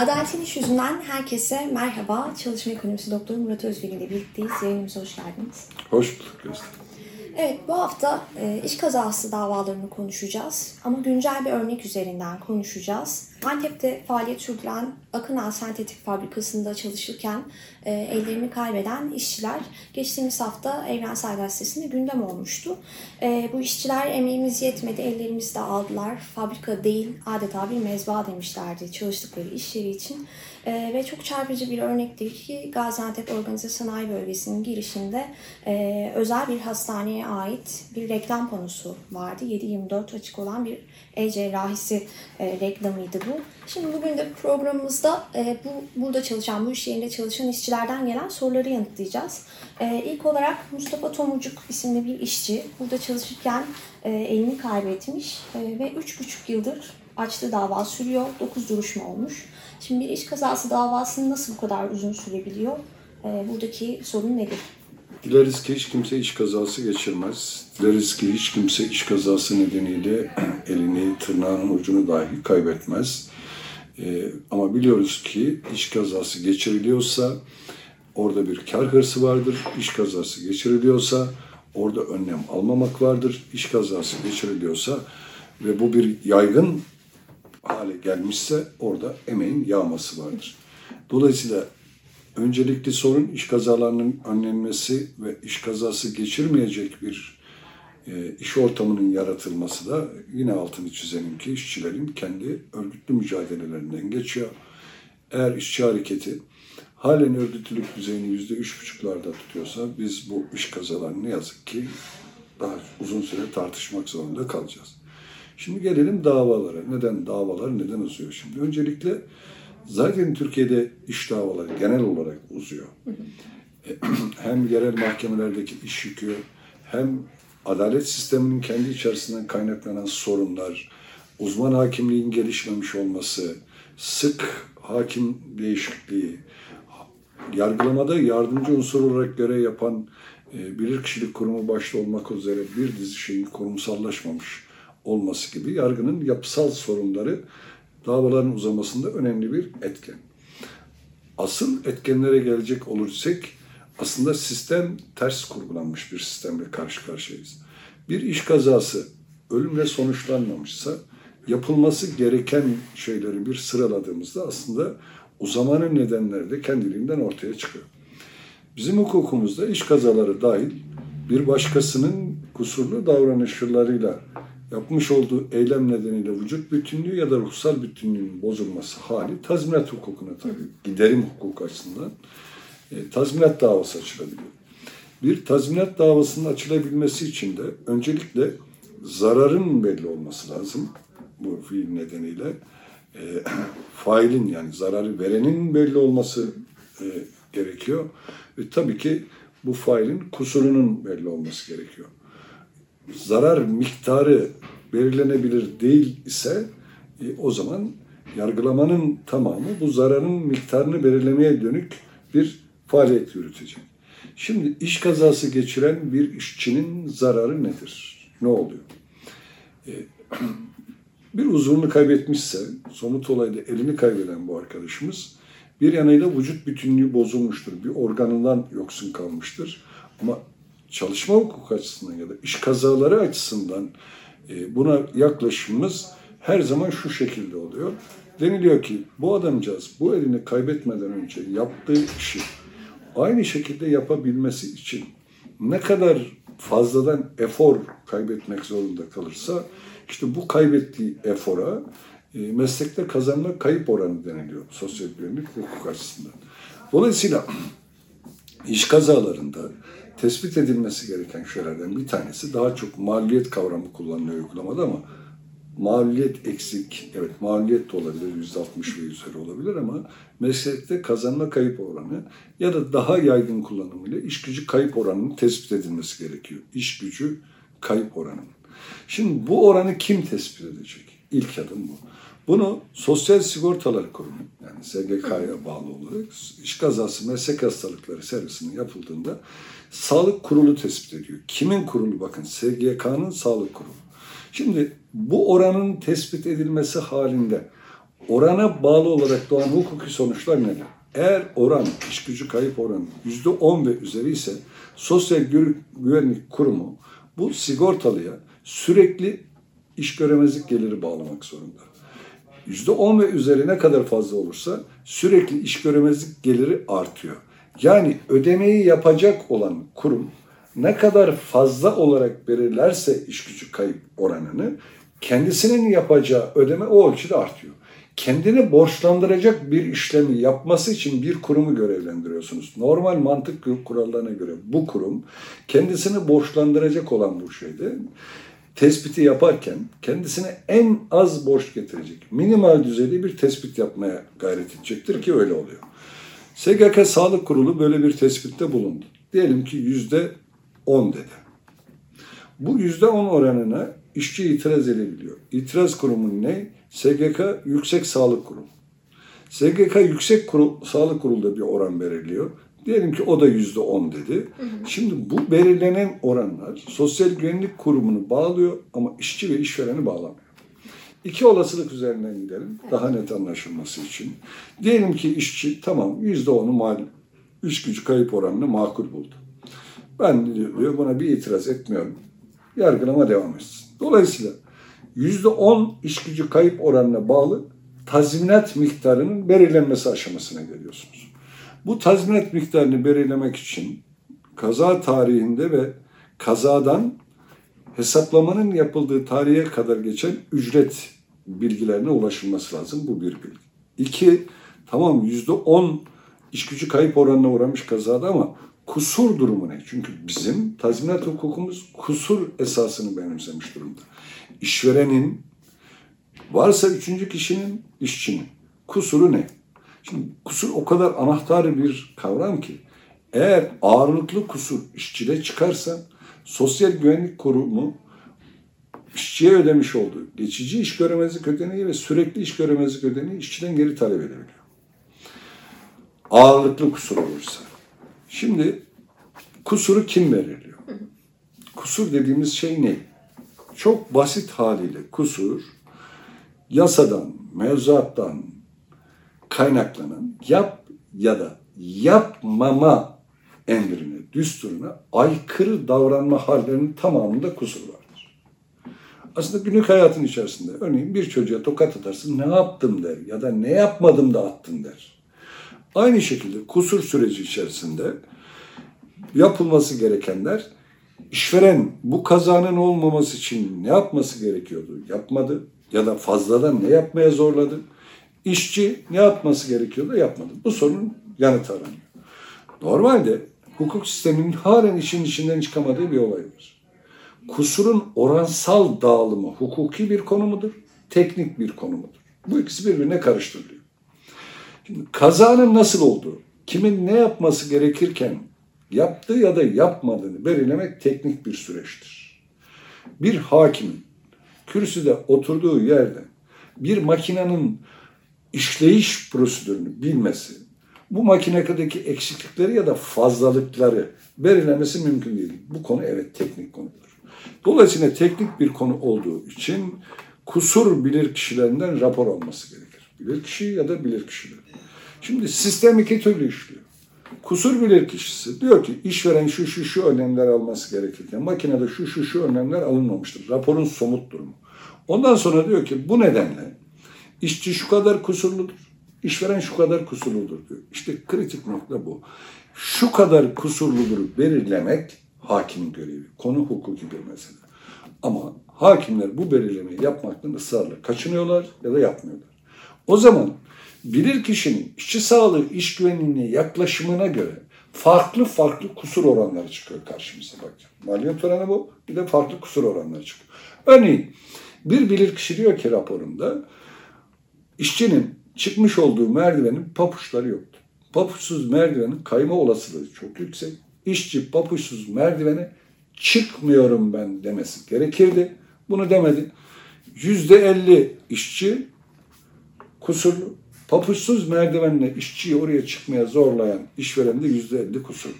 Adaletin İş Yüzünden herkese merhaba. Çalışma Ekonomisi Doktoru Murat Özbil ile birlikteyiz. Yayınımıza hoş geldiniz. Hoş bulduk Gözde. Evet, bu hafta e, iş kazası davalarını konuşacağız. Ama güncel bir örnek üzerinden konuşacağız. Antep'te faaliyet sürdüren Akınal Sentetik Fabrikası'nda çalışırken e, ellerini kaybeden işçiler geçtiğimiz hafta Evrensel Gazetesi'nde gündem olmuştu. E, bu işçiler emeğimiz yetmedi, ellerimizi de aldılar. Fabrika değil, adeta bir mezba demişlerdi çalıştıkları iş yeri için. E, ve çok çarpıcı bir örnektir ki Gaziantep Organize Sanayi Bölgesi'nin girişinde e, özel bir hastaneye ait bir reklam panosu vardı. 7-24 açık olan bir e-cerrahisi e, reklamıydı bu. Şimdi bugün de programımızda e, bu burada çalışan, bu iş yerinde çalışan işçilerden gelen soruları yanıtlayacağız. E, ilk olarak Mustafa Tomurcuk isimli bir işçi burada çalışırken e, elini kaybetmiş e, ve 3,5 yıldır açtığı dava sürüyor. 9 duruşma olmuş. Şimdi bir iş kazası davasının nasıl bu kadar uzun sürebiliyor? E, buradaki sorun nedir? Dileriz ki hiç kimse iş kazası geçirmez. Dileriz ki hiç kimse iş kazası nedeniyle elini, tırnağının ucunu dahi kaybetmez. Ee, ama biliyoruz ki iş kazası geçiriliyorsa orada bir kar hırsı vardır. İş kazası geçiriliyorsa orada önlem almamak vardır. İş kazası geçiriliyorsa ve bu bir yaygın hale gelmişse orada emeğin yağması vardır. Dolayısıyla öncelikli sorun iş kazalarının önlenmesi ve iş kazası geçirmeyecek bir e, iş ortamının yaratılması da yine altını çizelim ki işçilerin kendi örgütlü mücadelelerinden geçiyor. Eğer işçi hareketi halen örgütlülük düzeyini yüzde üç buçuklarda tutuyorsa biz bu iş kazalarını ne yazık ki daha uzun süre tartışmak zorunda kalacağız. Şimdi gelelim davalara. Neden davalar neden uzuyor şimdi? Öncelikle zaten Türkiye'de iş davaları genel olarak uzuyor. hem yerel mahkemelerdeki iş yükü hem adalet sisteminin kendi içerisinden kaynaklanan sorunlar, uzman hakimliğin gelişmemiş olması, sık hakim değişikliği, yargılamada yardımcı unsur olarak görev yapan e, bilirkişilik kurumu başta olmak üzere bir dizi şeyin kurumsallaşmamış olması gibi yargının yapısal sorunları davaların uzamasında önemli bir etken. Asıl etkenlere gelecek olursak aslında sistem ters kurgulanmış bir sistemle karşı karşıyayız. Bir iş kazası ölümle sonuçlanmamışsa yapılması gereken şeyleri bir sıraladığımızda aslında uzamanın nedenleri de kendiliğinden ortaya çıkıyor. Bizim hukukumuzda iş kazaları dahil bir başkasının kusurlu davranışlarıyla yapmış olduğu eylem nedeniyle vücut bütünlüğü ya da ruhsal bütünlüğün bozulması hali tazminat hukukuna tabii giderim hukuk açısından e, tazminat davası açılabiliyor. Bir tazminat davasının açılabilmesi için de öncelikle zararın belli olması lazım bu fiil nedeniyle. E, failin yani zararı verenin belli olması e, gerekiyor. Ve tabii ki bu failin kusurunun belli olması gerekiyor zarar miktarı belirlenebilir değil ise e, o zaman yargılamanın tamamı bu zararın miktarını belirlemeye dönük bir faaliyet yürütecek. Şimdi iş kazası geçiren bir işçinin zararı nedir? Ne oluyor? E, bir uzvunu kaybetmişse, somut olayda elini kaybeden bu arkadaşımız bir yanıyla vücut bütünlüğü bozulmuştur. Bir organından yoksun kalmıştır. Ama çalışma hukuku açısından ya da iş kazaları açısından e, buna yaklaşımımız her zaman şu şekilde oluyor. Deniliyor ki bu adamcağız bu elini kaybetmeden önce yaptığı işi aynı şekilde yapabilmesi için ne kadar fazladan efor kaybetmek zorunda kalırsa işte bu kaybettiği efora e, meslekte kazanma kayıp oranı deniliyor sosyal güvenlik hukuk açısından. Dolayısıyla iş kazalarında tespit edilmesi gereken şeylerden bir tanesi daha çok maliyet kavramı kullanılıyor uygulamada ama maliyet eksik, evet maliyet de olabilir, yüzde altmış ve üzeri olabilir ama meslekte kazanma kayıp oranı ya da daha yaygın kullanımıyla iş gücü kayıp oranının tespit edilmesi gerekiyor. İş gücü kayıp oranının. Şimdi bu oranı kim tespit edecek? İlk adım bu. Bunu Sosyal Sigortalar Kurumu yani SGK'ya bağlı olarak iş kazası meslek hastalıkları servisinin yapıldığında sağlık kurulu tespit ediyor. Kimin kurulu? Bakın SGK'nın sağlık kurulu. Şimdi bu oranın tespit edilmesi halinde orana bağlı olarak doğan hukuki sonuçlar neler? Eğer oran, iş gücü kayıp oranı yüzde on ve üzeri ise Sosyal Güvenlik Kurumu bu sigortalıya sürekli iş göremezlik geliri bağlamak zorunda. Yüzde on ve üzerine kadar fazla olursa sürekli iş göremezlik geliri artıyor. Yani ödemeyi yapacak olan kurum ne kadar fazla olarak belirlerse iş gücü kayıp oranını kendisinin yapacağı ödeme o ölçüde artıyor. Kendini borçlandıracak bir işlemi yapması için bir kurumu görevlendiriyorsunuz. Normal mantık kurallarına göre bu kurum kendisini borçlandıracak olan bu şeyde tespiti yaparken kendisine en az borç getirecek, minimal düzeyde bir tespit yapmaya gayret edecektir ki öyle oluyor. SGK Sağlık Kurulu böyle bir tespitte bulundu. Diyelim ki yüzde on dedi. Bu yüzde on oranına işçi itiraz edebiliyor. İtiraz kurumu ne? SGK Yüksek Sağlık Kurumu. SGK Yüksek Kurul, Sağlık Kurulu'da bir oran belirliyor. Diyelim ki o da yüzde on dedi. Hı hı. Şimdi bu belirlenen oranlar Sosyal Güvenlik Kurumu'nu bağlıyor ama işçi ve işvereni bağlamıyor. İki olasılık üzerinden gidelim daha net anlaşılması için. Diyelim ki işçi tamam yüzde onu mal iş gücü kayıp oranını makul buldu. Ben diyor buna bir itiraz etmiyorum. Yargılama devam etsin. Dolayısıyla yüzde on iş gücü kayıp oranına bağlı tazminat miktarının belirlenmesi aşamasına geliyorsunuz. Bu tazminat miktarını belirlemek için kaza tarihinde ve kazadan hesaplamanın yapıldığı tarihe kadar geçen ücret bilgilerine ulaşılması lazım. Bu bir bilgi. İki, tamam yüzde on iş gücü kayıp oranına uğramış kazada ama kusur durumu ne? Çünkü bizim tazminat hukukumuz kusur esasını benimsemiş durumda. İşverenin varsa üçüncü kişinin işçinin kusuru ne? Şimdi kusur o kadar anahtar bir kavram ki eğer ağırlıklı kusur işçide çıkarsa Sosyal Güvenlik Kurumu işçiye ödemiş olduğu geçici iş göremezlik ödeneği ve sürekli iş göremezlik ödeneği işçiden geri talep edebiliyor. Ağırlıklı kusur olursa. Şimdi kusuru kim belirliyor? Kusur dediğimiz şey ne? Çok basit haliyle kusur yasadan, mevzuattan kaynaklanan yap ya da yapmama emrine, düsturuna aykırı davranma hallerinin tamamında kusur vardır. Aslında günlük hayatın içerisinde örneğin bir çocuğa tokat atarsın ne yaptım der ya da ne yapmadım da attın der. Aynı şekilde kusur süreci içerisinde yapılması gerekenler işveren bu kazanın olmaması için ne yapması gerekiyordu? Yapmadı ya da fazladan ne yapmaya zorladı? İşçi ne yapması gerekiyordu? Yapmadı. Bu sorunun yanıtı aranıyor. Normalde hukuk sisteminin halen işin içinden çıkamadığı bir olay var. Kusurun oransal dağılımı hukuki bir konu mudur? Teknik bir konu mudur? Bu ikisi birbirine karıştırılıyor. Şimdi kazanın nasıl olduğu, kimin ne yapması gerekirken yaptığı ya da yapmadığını belirlemek teknik bir süreçtir. Bir hakimin kürsüde oturduğu yerde bir makinenin işleyiş prosedürünü bilmesi, bu makinedeki eksiklikleri ya da fazlalıkları belirlemesi mümkün değil. Bu konu evet teknik konudur. Dolayısıyla teknik bir konu olduğu için kusur bilir kişilerinden rapor alması gerekir. Bilir kişi ya da bilir kişiler. Şimdi sistem iki türlü işliyor. Kusur bilir kişisi diyor ki işveren şu şu şu önlemler alması gerekirken makinede şu şu şu önlemler alınmamıştır. Raporun somut durumu. Ondan sonra diyor ki bu nedenle işçi şu kadar kusurludur, işveren şu kadar kusurludur diyor. İşte kritik nokta bu. Şu kadar kusurludur belirlemek hakimin görevi. Konu hukuki bir mesele. Ama hakimler bu belirlemeyi yapmaktan ısrarla kaçınıyorlar ya da yapmıyorlar. O zaman bilir kişinin işçi sağlığı, iş güvenliğine yaklaşımına göre farklı farklı kusur oranları çıkıyor karşımıza bak. Maliyet oranı bu. Bir de farklı kusur oranları çıkıyor. Örneğin bir bilir kişi diyor ki raporunda işçinin çıkmış olduğu merdivenin papuçları yoktu. Papuçsuz merdivenin kayma olasılığı çok yüksek. İşçi papuçsuz merdivene çıkmıyorum ben demesi gerekirdi. Bunu demedi. Yüzde elli işçi kusurlu. Papuçsuz merdivenle işçiyi oraya çıkmaya zorlayan işveren de yüzde elli kusurlu.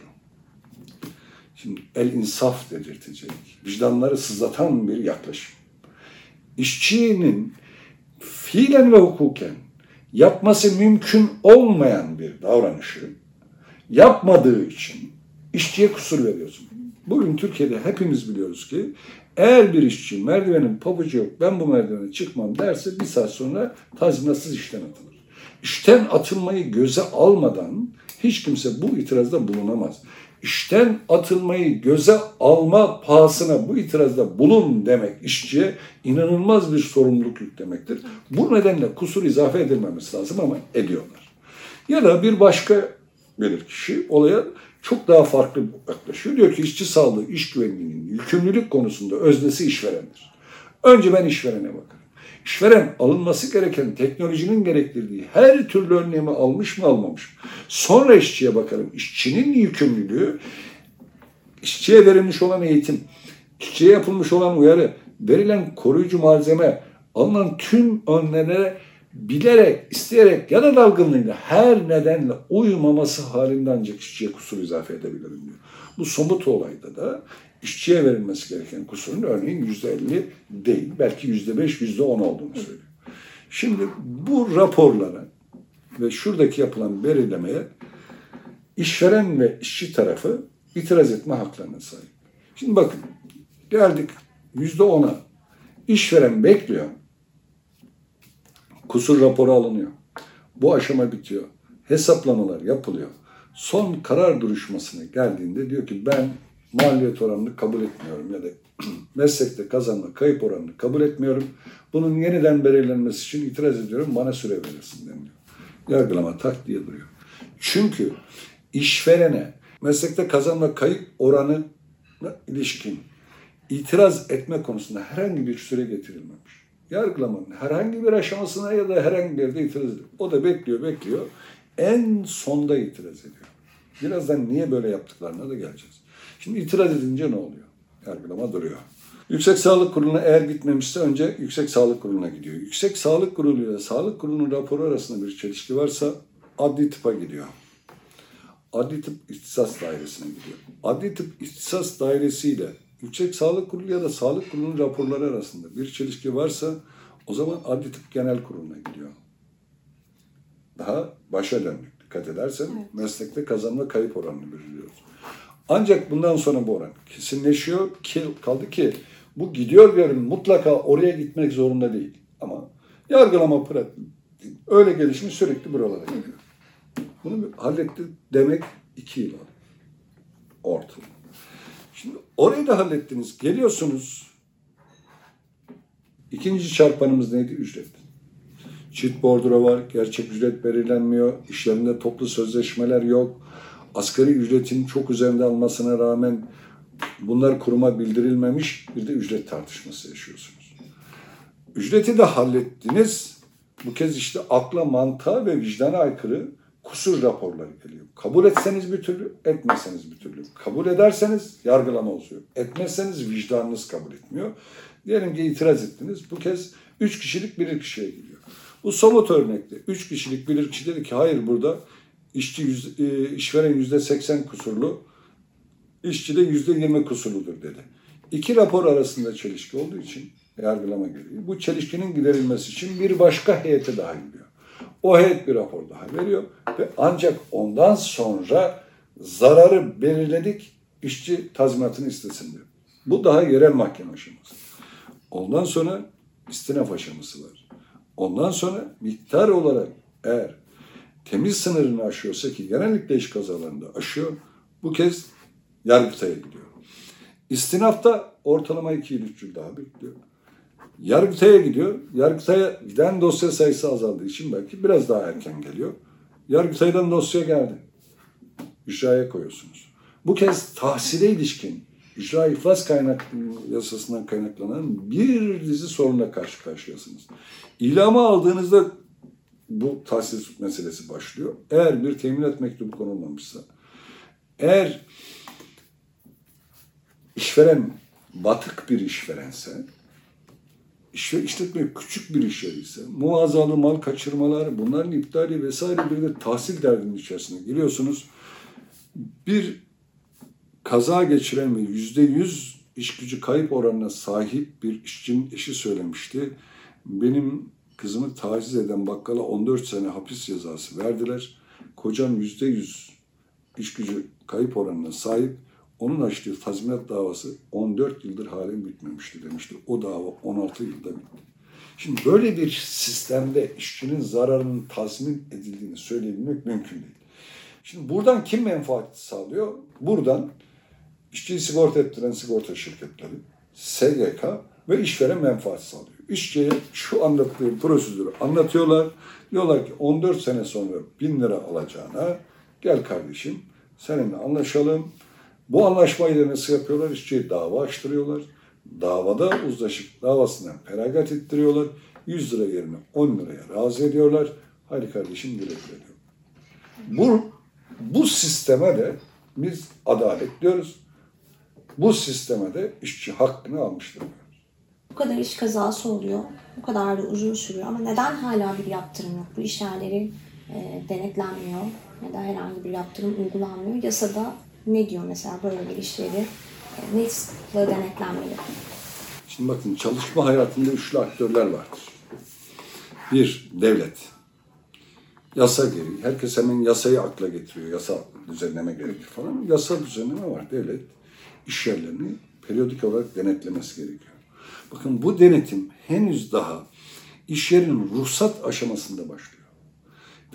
Şimdi el insaf dedirtecek, vicdanları sızlatan bir yaklaşım. İşçinin fiilen ve hukuken yapması mümkün olmayan bir davranışı yapmadığı için işçiye kusur veriyorsun. Bugün Türkiye'de hepimiz biliyoruz ki eğer bir işçi merdivenin pabucu yok ben bu merdivene çıkmam derse bir saat sonra tazminatsız işten atılır. İşten atılmayı göze almadan hiç kimse bu itirazda bulunamaz. İşten atılmayı göze alma pahasına bu itirazda bulun demek işçiye inanılmaz bir sorumluluk yüklemektir. Bu nedenle kusur izafe edilmemesi lazım ama ediyorlar. Ya da bir başka bilir kişi olaya çok daha farklı yaklaşıyor. Diyor ki işçi sağlığı, iş güvenliğinin yükümlülük konusunda öznesi işverendir. Önce ben işverene bakarım. İşveren alınması gereken teknolojinin gerektirdiği her türlü önlemi almış mı almamış mı? Sonra işçiye bakarım. İşçinin yükümlülüğü, işçiye verilmiş olan eğitim, işçiye yapılmış olan uyarı, verilen koruyucu malzeme, alınan tüm önlemlere bilerek, isteyerek ya da dalgınlığıyla her nedenle uymaması halinde ancak işçiye kusur izafe edebilirim diyor. Bu somut olayda da işçiye verilmesi gereken kusurun örneğin yüzde elli değil, belki yüzde beş, yüzde on olduğunu söylüyor. Şimdi bu raporlara ve şuradaki yapılan belirlemeye işveren ve işçi tarafı itiraz etme haklarına sahip. Şimdi bakın geldik yüzde ona. İşveren bekliyor. Kusur raporu alınıyor. Bu aşama bitiyor. Hesaplamalar yapılıyor. Son karar duruşmasına geldiğinde diyor ki ben maliyet oranını kabul etmiyorum ya da meslekte kazanma kayıp oranını kabul etmiyorum. Bunun yeniden belirlenmesi için itiraz ediyorum bana süre verilsin deniliyor. Yargılama tak diye duruyor. Çünkü işverene meslekte kazanma kayıp oranı ilişkin itiraz etme konusunda herhangi bir süre getirilmemiş. Yargılamanın herhangi bir aşamasına ya da herhangi bir yerde itiraz ediyor. O da bekliyor, bekliyor. En sonda itiraz ediyor. Birazdan niye böyle yaptıklarına da geleceğiz. Şimdi itiraz edince ne oluyor? Yargılama duruyor. Yüksek Sağlık Kurulu'na eğer gitmemişse önce Yüksek Sağlık Kurulu'na gidiyor. Yüksek Sağlık Kurulu ile Sağlık Kurulu'nun raporu arasında bir çelişki varsa adli tıpa gidiyor. Adli tıp ihtisas dairesine gidiyor. Adli tıp ihtisas dairesiyle Yüksek Sağlık Kurulu ya da Sağlık Kurulu'nun raporları arasında bir çelişki varsa o zaman Adli Tıp Genel Kurulu'na gidiyor. Daha başa döndük. Dikkat edersen evet. meslekte kazanma kayıp oranını belirliyoruz. Ancak bundan sonra bu oran kesinleşiyor. Ki, kaldı ki bu gidiyor görün mutlaka oraya gitmek zorunda değil. Ama yargılama pratiği öyle gelişmiş sürekli buralara geliyor. Bunu halletti demek iki yıl ortalama. Şimdi orayı da hallettiniz. Geliyorsunuz. İkinci çarpanımız neydi? Ücret. Çift bordro var. Gerçek ücret belirlenmiyor. İşlerinde toplu sözleşmeler yok. Asgari ücretin çok üzerinde almasına rağmen bunlar kuruma bildirilmemiş. Bir de ücret tartışması yaşıyorsunuz. Ücreti de hallettiniz. Bu kez işte akla, mantığa ve vicdana aykırı kusur raporları geliyor. Kabul etseniz bir türlü, etmeseniz bir türlü. Kabul ederseniz yargılama oluyor. Etmezseniz vicdanınız kabul etmiyor. Diyelim ki itiraz ettiniz. Bu kez üç kişilik bilir kişiye gidiyor. Bu somut örnekte üç kişilik bilir kişi dedi ki hayır burada işçi yüz, e, işveren yüzde seksen kusurlu, işçi de yüzde yirmi kusurludur dedi. İki rapor arasında çelişki olduğu için yargılama geliyor. Bu çelişkinin giderilmesi için bir başka heyete daha gidiyor. O heyet bir rapor daha veriyor ve ancak ondan sonra zararı belirledik, işçi tazminatını istesin diyor. Bu daha yerel mahkeme aşaması. Ondan sonra istinaf aşaması var. Ondan sonra miktar olarak eğer temiz sınırını aşıyorsa ki genellikle iş kazalarında aşıyor, bu kez Yargıtay'a gidiyor. İstinafta ortalama 2 yıl 3 yıl daha bekliyor. Yargıtay'a gidiyor. Yargıtay'a giden dosya sayısı azaldığı için belki biraz daha erken geliyor. Yargıtay'dan dosya geldi. İcraya koyuyorsunuz. Bu kez tahsile ilişkin icra iflas kaynak yasasından kaynaklanan bir dizi sorunla karşı karşıyasınız. İlama aldığınızda bu tahsil meselesi başlıyor. Eğer bir teminat mektubu konulmamışsa, eğer işveren batık bir işverense, işe, işletme küçük bir iş yeriyse, muazzalı mal kaçırmalar, bunların iptali vesaire bir de tahsil derdinin içerisine giriyorsunuz. Bir kaza geçiren ve yüzde yüz iş gücü kayıp oranına sahip bir işçinin eşi söylemişti. Benim kızımı taciz eden bakkala 14 sene hapis cezası verdiler. Kocam %100 iş gücü kayıp oranına sahip. Onun açtığı tazminat davası 14 yıldır halen bitmemişti demişti. O dava 16 yılda bitti. Şimdi böyle bir sistemde işçinin zararının tazmin edildiğini söyleyebilmek mümkün değil. Şimdi buradan kim menfaat sağlıyor? Buradan işçiyi sigorta ettiren sigorta şirketleri, SGK ve işveren menfaat sağlıyor. İşçiye şu anlattığım prosedürü anlatıyorlar. Diyorlar ki 14 sene sonra 1000 lira alacağına gel kardeşim seninle anlaşalım. Bu anlaşmayı da nasıl yapıyorlar? İşçiye dava açtırıyorlar. Davada uzlaşıp davasından feragat ettiriyorlar. 100 lira yerine 10 liraya razı ediyorlar. Hadi kardeşim güle güle diyor. Bu, bu sisteme de biz adalet diyoruz. Bu sisteme de işçi hakkını almıştır. Bu kadar iş kazası oluyor. Bu kadar da uzun sürüyor. Ama neden hala bir yaptırım yok? Bu iş yerleri e, denetlenmiyor. Ya da herhangi bir yaptırım uygulanmıyor. Yasada ne diyor mesela böyle bir işleri e, ne sıklıkla denetlenmeli? Şimdi bakın çalışma hayatında üçlü aktörler vardır. Bir, devlet. Yasa gereği. Herkes hemen yasayı akla getiriyor. Yasa düzenleme gerekir falan. Yasa düzenleme var. Devlet iş yerlerini periyodik olarak denetlemesi gerekiyor. Bakın bu denetim henüz daha iş yerinin ruhsat aşamasında başlıyor.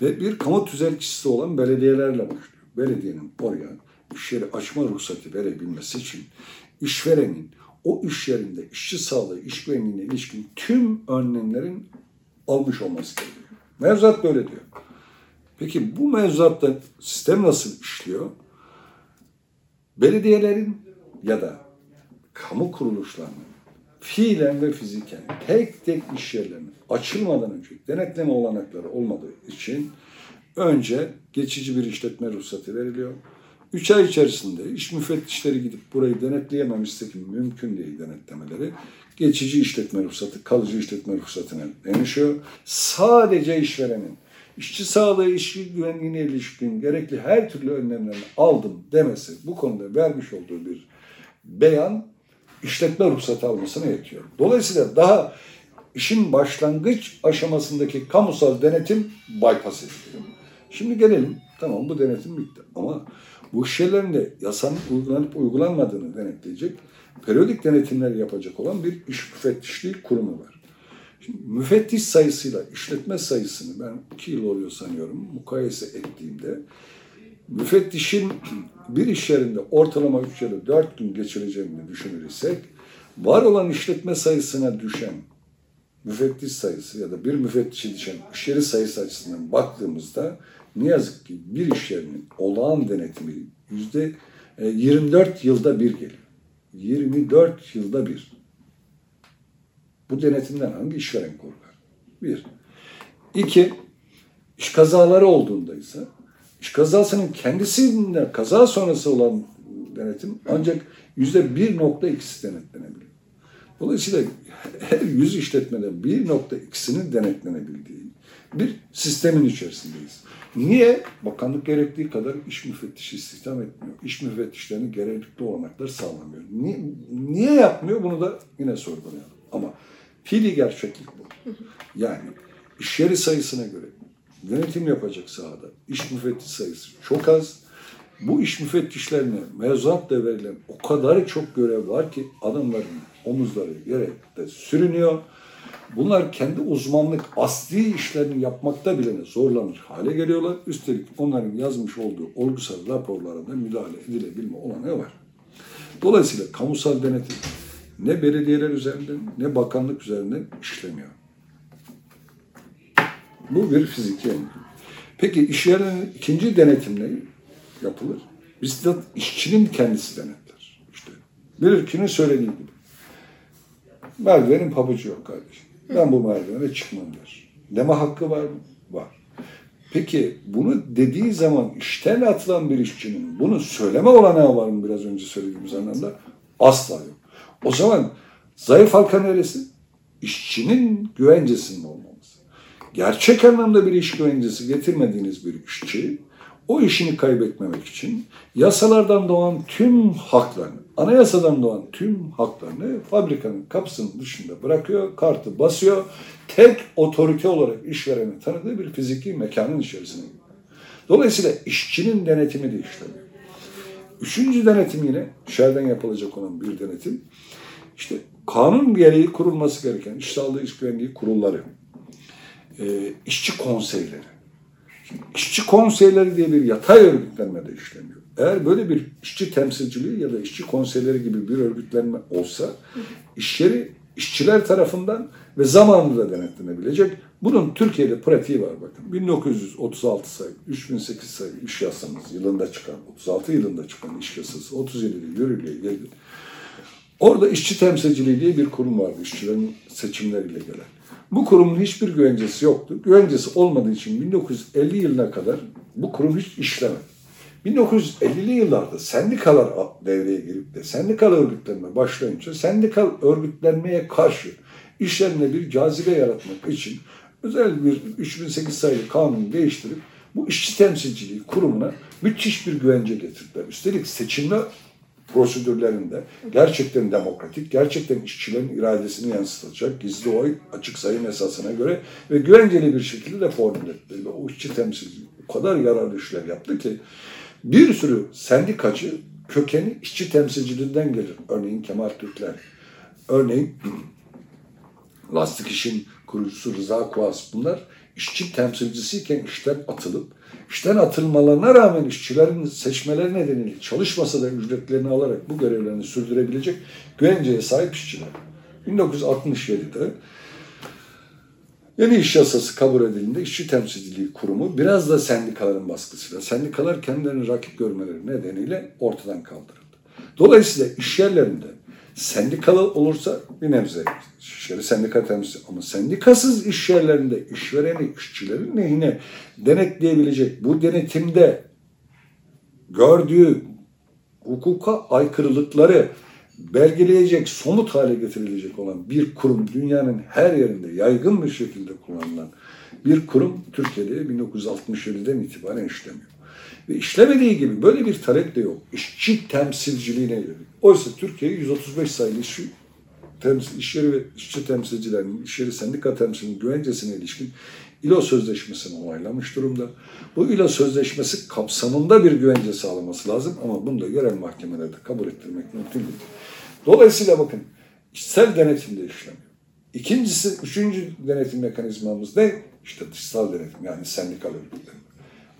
Ve bir kamu tüzelçisi olan belediyelerle başlıyor. Belediyenin oraya iş yeri açma ruhsatı verebilmesi için işverenin o iş yerinde işçi sağlığı, iş güvenliğine ilişkin tüm önlemlerin almış olması gerekiyor. Mevzuat böyle diyor. Peki bu mevzuatta sistem nasıl işliyor? Belediyelerin ya da kamu kuruluşlarının fiilen ve fiziken tek tek iş yerlerinin açılmadan önce denetleme olanakları olmadığı için önce geçici bir işletme ruhsatı veriliyor. Üç ay içerisinde iş müfettişleri gidip burayı denetleyememişse ki mümkün değil denetlemeleri. Geçici işletme ruhsatı, kalıcı işletme ruhsatına dönüşüyor. Sadece işverenin işçi sağlığı, işçi güvenliğine ilişkin gerekli her türlü önlemlerini aldım demesi, bu konuda vermiş olduğu bir beyan işletme ruhsatı almasına yetiyor. Dolayısıyla daha işin başlangıç aşamasındaki kamusal denetim bypass ediliyor. Şimdi gelelim, tamam bu denetim bitti ama bu şeylerin de yasanın uygulanıp uygulanmadığını denetleyecek, periyodik denetimler yapacak olan bir iş müfettişliği kurumu var. Şimdi müfettiş sayısıyla işletme sayısını ben iki yıl oluyor sanıyorum mukayese ettiğimde müfettişin bir iş yerinde ortalama 3 ya da 4 gün geçireceğini düşünürsek var olan işletme sayısına düşen müfettiş sayısı ya da bir müfettişe düşen iş yeri sayısı açısından baktığımızda ne yazık ki bir iş yerinin olağan denetimi yüzde 24 yılda bir geliyor. 24 yılda bir. Bu denetimden hangi işveren korkar? Bir. İki, iş kazaları olduğunda ise iş kazasının kendisinde kaza sonrası olan denetim ancak yüzde 1.2'si denetlenebiliyor. Dolayısıyla her yüz işletmede 1.2'sinin denetlenebildiği bir sistemin içerisindeyiz. Niye? Bakanlık gerektiği kadar iş müfettişi istihdam etmiyor. İş müfettişlerine gerekli olanaklar sağlamıyor. Niye, niye yapmıyor? Bunu da yine sorgulayalım. Ama fiili gerçeklik bu. Yani iş yeri sayısına göre denetim yapacak sahada iş müfettiş sayısı çok az. Bu iş müfettişlerine mevzuatla verilen o kadar çok görev var ki adamların omuzları yere de sürünüyor. Bunlar kendi uzmanlık asli işlerini yapmakta bile zorlanır hale geliyorlar. Üstelik onların yazmış olduğu olgusal raporlarında müdahale edilebilme olanağı var. Dolayısıyla kamusal denetim ne belediyeler üzerinden ne bakanlık üzerinden işlemiyor. Bu bir fiziki engel. Peki iş yerinin ikinci denetim ne yapılır? Bizzat işçinin kendisi denetler. İşte Bilirkinin söylediği gibi. Merdivenin pabucu yok kardeşim. Ben bu merdivene çıkmam der. Deme hakkı var mı? Var. Peki bunu dediği zaman işten atılan bir işçinin bunu söyleme olanağı var mı biraz önce söylediğimiz anlamda? Asla yok. O zaman zayıf halka neresi? İşçinin güvencesinin olmaması. Gerçek anlamda bir iş güvencesi getirmediğiniz bir işçi o işini kaybetmemek için yasalardan doğan tüm haklarını, anayasadan doğan tüm haklarını fabrikanın kapısının dışında bırakıyor, kartı basıyor. Tek otorite olarak işvereni tanıdığı bir fiziki mekanın içerisine. Dolayısıyla işçinin denetimi de işlemiyor. Üçüncü denetim yine dışarıdan yapılacak olan bir denetim. İşte kanun gereği kurulması gereken iş sağlığı iş güvenliği kurulları, e, işçi konseyleri. İşçi konseyleri diye bir yatay örgütlenme de işlemiyor. Eğer böyle bir işçi temsilciliği ya da işçi konseyleri gibi bir örgütlenme olsa iş yeri işçiler tarafından ve zamanında denetlenebilecek. Bunun Türkiye'de pratiği var bakın. 1936 sayı, 3008 sayı iş yasamız yılında çıkan, 36 yılında çıkan iş yasası 37'de yürürlüğe geldi. Orada işçi temsilciliği diye bir kurum vardı işçilerin seçimleriyle gelen. Bu kurumun hiçbir güvencesi yoktu. Güvencesi olmadığı için 1950 yılına kadar bu kurum hiç işlemedi. 1950'li yıllarda sendikalar devreye girip de sendikal örgütlenme başlayınca sendikal örgütlenmeye karşı işlerine bir cazibe yaratmak için özel bir 3008 sayılı kanunu değiştirip bu işçi temsilciliği kurumuna müthiş bir güvence getirdiler. Üstelik seçimler prosedürlerinde gerçekten demokratik, gerçekten işçilerin iradesini yansıtacak gizli oy açık sayım esasına göre ve güvenceli bir şekilde de formüle. Ve o işçi temsilci o kadar yararlı işler yaptı ki bir sürü sendikacı kökeni işçi temsilciliğinden gelir. Örneğin Kemal Türkler, örneğin Lastik İş'in kurucusu Rıza Kuas bunlar işçi temsilcisiyken işten atılıp işten atılmalarına rağmen işçilerin seçmeleri nedeniyle çalışmasa da ücretlerini alarak bu görevlerini sürdürebilecek güvenceye sahip işçiler. 1967'de yeni iş yasası kabul edildiğinde işçi temsilciliği kurumu biraz da sendikaların baskısıyla, sendikalar kendilerini rakip görmeleri nedeniyle ortadan kaldırıldı. Dolayısıyla iş yerlerinde sendikalı olursa bir nebze iş yeri sendika temsil ama sendikasız iş yerlerinde işvereni işçilerin lehine denetleyebilecek bu denetimde gördüğü hukuka aykırılıkları belgeleyecek, somut hale getirilecek olan bir kurum dünyanın her yerinde yaygın bir şekilde kullanılan bir kurum Türkiye'de 1967'den itibaren işlemiyor. Ve işlemediği gibi böyle bir talep de yok. İşçi temsilciliğine yönelik. Oysa Türkiye 135 sayılı işçi, temsil, iş yeri ve işçi temsilcilerinin, iş yeri sendika temsilcinin güvencesine ilişkin İLO Sözleşmesi'ni onaylamış durumda. Bu İLO Sözleşmesi kapsamında bir güvence sağlaması lazım ama bunu da yerel mahkemelerde kabul ettirmek mümkün değil. Dolayısıyla bakın içsel denetimde işlemiyor. İkincisi, üçüncü denetim mekanizmamız ne? İşte dışsal denetim yani sendikal örgütlenme.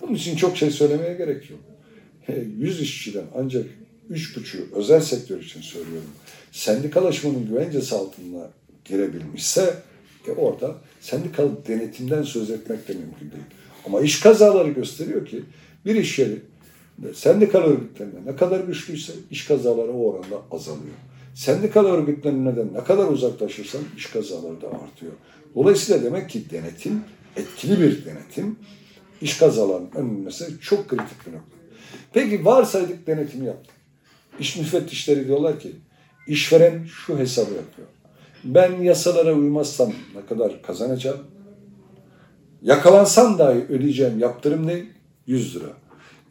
Bunun için çok şey söylemeye gerek yok. 100 işçiden ancak üç buçuğu özel sektör için söylüyorum. Sendikalaşmanın güvencesi altına girebilmişse e orada sendikal denetimden söz etmek de mümkün değil. Ama iş kazaları gösteriyor ki bir iş yeri sendikal örgütlenme ne kadar güçlüyse iş kazaları o oranda azalıyor. Sendikal örgütlenmeden ne kadar uzaklaşırsan iş kazaları da artıyor. Dolayısıyla demek ki denetim, etkili bir denetim, iş kazalarının önlenmesi çok kritik bir nokta. Peki varsaydık denetimi yaptık. İş müfettişleri diyorlar ki işveren şu hesabı yapıyor. Ben yasalara uymazsam ne kadar kazanacağım? Yakalansam dahi ödeyeceğim yaptırım ne? 100 lira.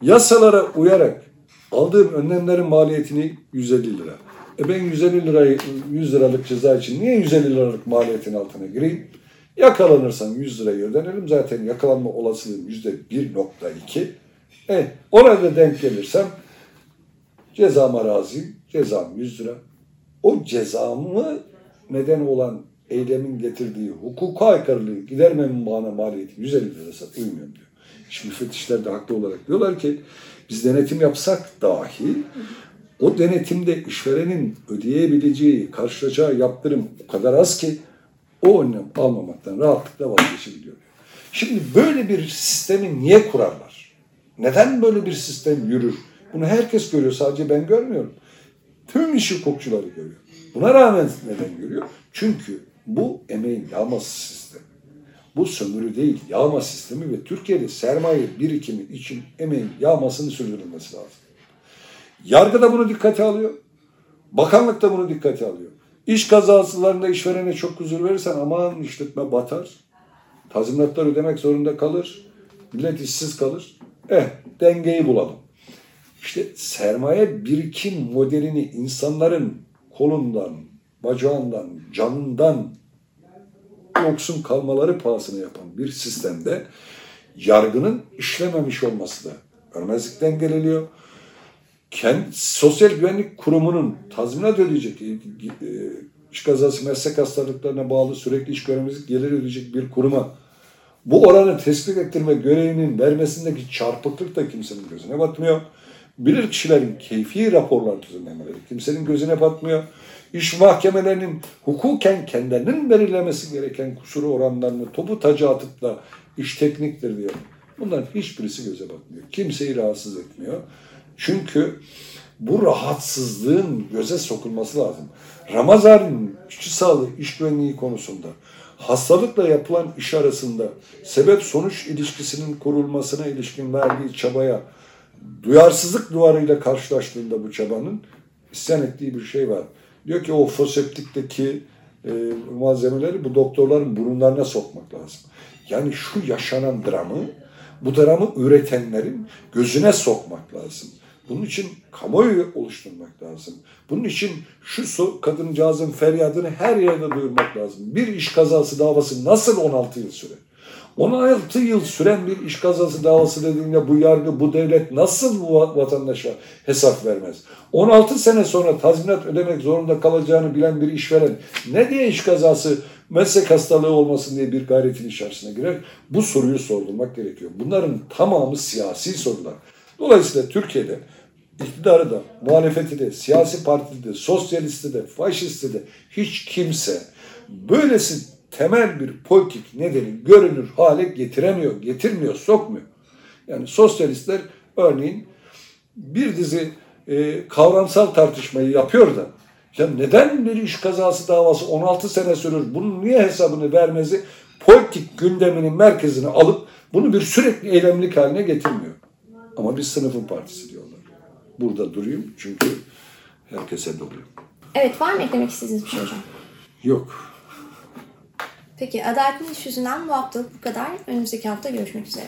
Yasalara uyarak aldığım önlemlerin maliyetini 150 lira. E ben 150 lirayı 100 liralık ceza için niye 150 liralık maliyetin altına gireyim? Yakalanırsam 100 lirayı ödenelim. Zaten yakalanma olasılığım %1.2. E ona da denk gelirsem cezama razıyım. Cezam 100 lira. O cezamı neden olan eylemin getirdiği hukuka aykırılığı gidermemin bana maliyeti 150 lirasa uymuyorum diyor. İş müfettişler de haklı olarak diyorlar ki biz denetim yapsak dahi o denetimde işverenin ödeyebileceği, karşılayacağı yaptırım o kadar az ki o önlem almamaktan rahatlıkla vazgeçebiliyor. Şimdi böyle bir sistemi niye kurarlar? Neden böyle bir sistem yürür? Bunu herkes görüyor, sadece ben görmüyorum. Tüm iş hukukçuları görüyor. Buna rağmen neden görüyor? Çünkü bu emeğin yağması sistemi. Bu sömürü değil, yağma sistemi ve Türkiye'de sermaye birikimi için emeğin yağmasını sürdürülmesi lazım. Yargı da bunu dikkate alıyor. Bakanlık da bunu dikkate alıyor. İş kazasılarında işverene çok huzur verirsen aman işletme batar. Tazminatlar ödemek zorunda kalır. Millet işsiz kalır. Eh dengeyi bulalım. İşte sermaye birikim modelini insanların kolundan, bacağından, canından yoksun kalmaları pahasına yapan bir sistemde yargının işlememiş olması da görmezlikten geliniyor. Kendi, Sosyal Güvenlik Kurumu'nun tazminat ödeyecek, e, e, iş kazası meslek hastalıklarına bağlı sürekli iş göremezlik gelir ödeyecek bir kuruma bu oranı tespit ettirme görevinin vermesindeki çarpıklık da kimsenin gözüne batmıyor. Bilir kişilerin keyfi raporlar düzenlemeleri kimsenin gözüne batmıyor. İş mahkemelerinin hukuken kendilerinin belirlemesi gereken kusuru oranlarını topu taca atıp da iş tekniktir diyor. Bunların hiçbirisi göze batmıyor. Kimseyi rahatsız etmiyor. Çünkü bu rahatsızlığın göze sokulması lazım. Ramazan'ın işçi sağlığı, iş güvenliği konusunda hastalıkla yapılan iş arasında sebep sonuç ilişkisinin kurulmasına ilişkin verdiği çabaya duyarsızlık duvarıyla karşılaştığında bu çabanın isyan ettiği bir şey var. Diyor ki o foseptikteki e, malzemeleri bu doktorların burunlarına sokmak lazım. Yani şu yaşanan dramı, bu dramı üretenlerin gözüne sokmak lazım. Bunun için kamuoyu oluşturmak lazım. Bunun için şu kadıncağızın feryadını her yerde duyurmak lazım. Bir iş kazası davası nasıl 16 yıl sürer? 16 yıl süren bir iş kazası davası dediğinde bu yargı, bu devlet nasıl bu vatandaşa hesap vermez? 16 sene sonra tazminat ödemek zorunda kalacağını bilen bir işveren ne diye iş kazası meslek hastalığı olmasın diye bir gayretin içerisine girer? Bu soruyu sordurmak gerekiyor. Bunların tamamı siyasi sorular. Dolayısıyla Türkiye'de iktidarı da, muhalefeti de, siyasi partide de, sosyalisti de, faşisti de hiç kimse böylesi temel bir politik nedeni görünür hale getiremiyor, getirmiyor, sokmuyor. Yani sosyalistler örneğin bir dizi e, kavramsal tartışmayı yapıyor da ya neden bir iş kazası davası 16 sene sürür? Bunun niye hesabını vermezi politik gündeminin merkezine alıp bunu bir sürekli eylemlik haline getirmiyor. Ama bir sınıfın partisi diyorlar. Burada durayım çünkü herkese doluyum. Evet var mı eklemek istediğiniz bir şey hocam? Yok. Peki Adaletli İş yüzünden bu hafta bu kadar. Önümüzdeki hafta görüşmek üzere.